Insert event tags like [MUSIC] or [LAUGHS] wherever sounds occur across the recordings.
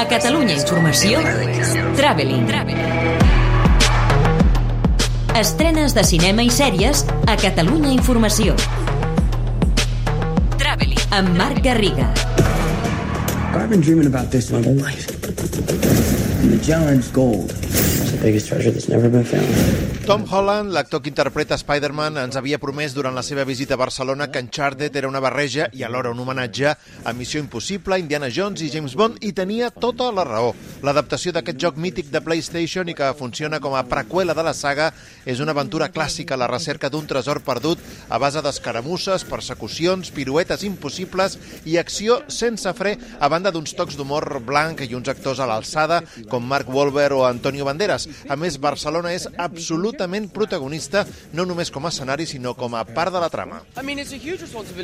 A Catalunya Informació, Traveling. Estrenes de cinema i sèries a Catalunya Informació. Traveling. Amb Marc Garriga. I've been dreaming about this my whole life. Giant's gold. Tom Holland, l'actor que interpreta Spider-Man, ens havia promès durant la seva visita a Barcelona que Uncharted era una barreja i alhora un homenatge a Missió Impossible, Indiana Jones i James Bond, i tenia tota la raó. L'adaptació d'aquest joc mític de PlayStation i que funciona com a preqüela de la saga és una aventura clàssica a la recerca d'un tresor perdut a base d'escaramusses, persecucions, piruetes impossibles i acció sense fre, a banda d'uns tocs d'humor blanc i uns actors a l'alçada com Mark Wahlberg o Antonio Banderas. A més, Barcelona és absolutament protagonista, no només com a escenari, sinó com a part de la trama.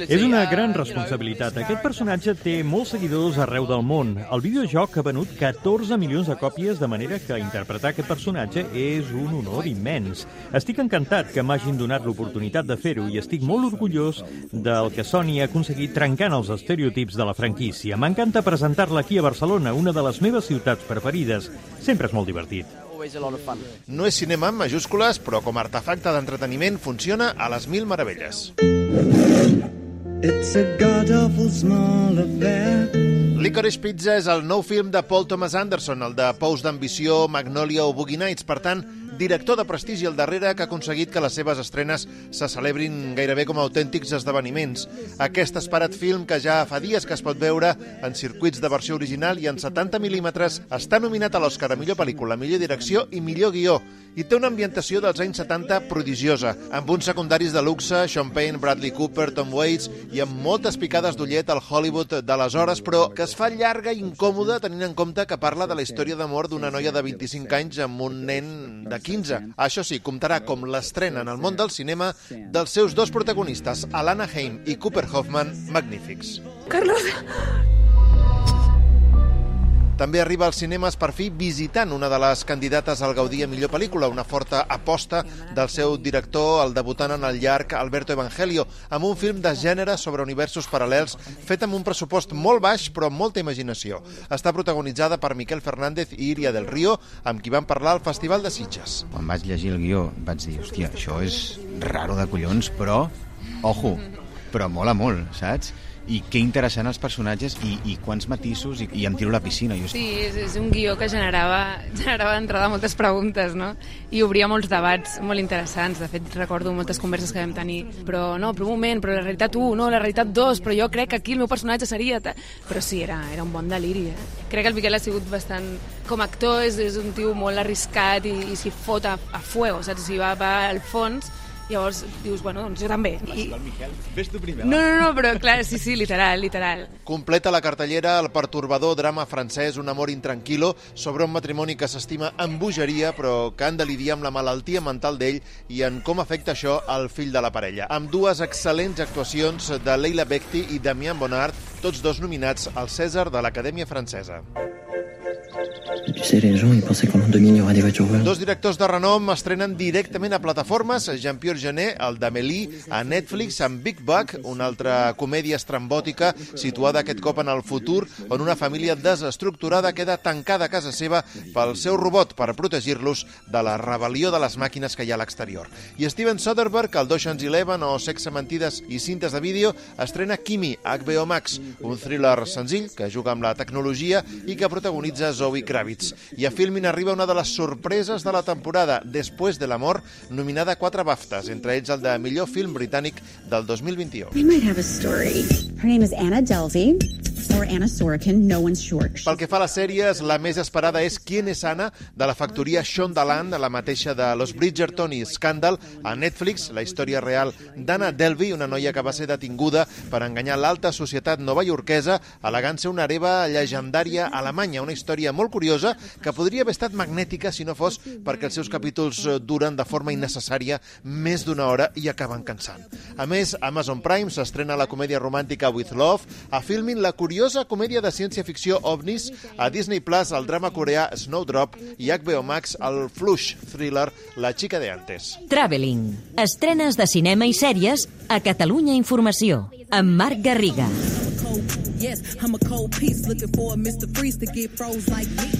És una gran responsabilitat. Aquest personatge té molts seguidors arreu del món. El videojoc ha venut 14 milions de còpies, de manera que interpretar aquest personatge és un honor immens. Estic encantat que m'hagin donat l'oportunitat de fer-ho i estic molt orgullós del que Sony ha aconseguit trencant els estereotips de la franquícia. M'encanta presentar-la aquí a Barcelona, una de les meves ciutats preferides. Sempre és molt divertit. No és cinema en majúscules, però com a artefacte d'entreteniment funciona a les mil meravelles. It's a god-awful small affair. Licorice Pizza és el nou film de Paul Thomas Anderson, el de Pous d'ambició, Magnolia o Boogie Nights. Per tant, director de prestigi al darrere que ha aconseguit que les seves estrenes se celebrin gairebé com a autèntics esdeveniments. Aquest esperat film, que ja fa dies que es pot veure en circuits de versió original i en 70 mil·límetres, està nominat a l'Oscar a millor pel·lícula, millor direcció i millor guió, i té una ambientació dels anys 70 prodigiosa, amb uns secundaris de luxe, Sean Payne, Bradley Cooper, Tom Waits, i amb moltes picades d'ullet al Hollywood d'aleshores, però que es fa llarga i incòmoda tenint en compte que parla de la història d'amor d'una noia de 25 anys amb un nen de 15. Això sí, comptarà com l'estrena en el món del cinema dels seus dos protagonistes, Alana Haim i Cooper Hoffman, magnífics. Carlos, També arriba als cinemes per fi visitant una de les candidates al Gaudí a millor pel·lícula, una forta aposta del seu director, el debutant en el llarg Alberto Evangelio, amb un film de gènere sobre universos paral·lels fet amb un pressupost molt baix però amb molta imaginació. Està protagonitzada per Miquel Fernández i Iria del Río, amb qui van parlar al Festival de Sitges. Quan vaig llegir el guió vaig dir, hòstia, això és raro de collons, però, ojo, però mola molt, saps? I que interessant els personatges i, i quants matisos i, i em tiro a la piscina. Jo... sí, és, és un guió que generava, [LAUGHS] generava d'entrada moltes preguntes, no? I obria molts debats molt interessants. De fet, recordo moltes converses que vam tenir. Però no, però un moment, però la realitat 1, no, la realitat 2, però jo crec que aquí el meu personatge seria... Ta... Però sí, era, era un bon deliri, eh? Crec que el Miquel ha sigut bastant... Com a actor és, és un tio molt arriscat i, i s'hi fot a, a fuego, saps? S'hi va, va al fons Llavors dius, bueno, doncs jo també. I... Ves tu primer, No, no, no, però clar, sí, sí, literal, literal. Completa la cartellera el pertorbador drama francès Un amor intranquilo sobre un matrimoni que s'estima amb bogeria però que han de lidiar amb la malaltia mental d'ell i en com afecta això al fill de la parella. Amb dues excel·lents actuacions de Leila Bekti i Damien Bonnard, tots dos nominats al Cèsar de l'Acadèmia Francesa. Dos directors de renom estrenen directament a plataformes. Jean-Pierre Genet, el d'Amélie, a Netflix, amb Big Buck, una altra comèdia estrambòtica situada aquest cop en el futur, on una família desestructurada queda tancada a casa seva pel seu robot per protegir-los de la rebel·lió de les màquines que hi ha a l'exterior. I Steven Soderbergh, el d'Ocean's Eleven o Sexe, Mentides i Cintes de Vídeo, estrena Kimi, HBO Max, un thriller senzill que juga amb la tecnologia i que protagonitza Zoe Kravitz. I a Filmin arriba una de les sorpreses de la temporada, Després de l'amor, nominada a quatre BAFTAs, entre ells el de millor film britànic del 2021. We might have a story. Her name is Anna Delvey, or Anna Sorokin, no one's sure. Pel que fa a les sèries, la més esperada és Quién és Anna, de la factoria Shondaland, la mateixa de Los Bridgerton i Scandal, a Netflix, la història real d'Anna Delvey, una noia que va ser detinguda per enganyar l'alta societat novaiorquesa, alegant ser una hereva llegendària alemanya, una història molt curiosa que podria haver estat magnètica si no fos perquè els seus capítols eh, duren de forma innecessària més d'una hora i acaben cansant. A més, Amazon Prime s'estrena la comèdia romàntica With Love, a Filmin la curiosa comèdia de ciència-ficció OVNIs, a Disney Plus el drama coreà Snowdrop i HBO Max el flush thriller La xica de antes. Traveling. Estrenes de cinema i sèries a Catalunya Informació. Amb Marc Garriga. Yes, I'm a cold piece looking for a Mr. Freeze to get froze like me.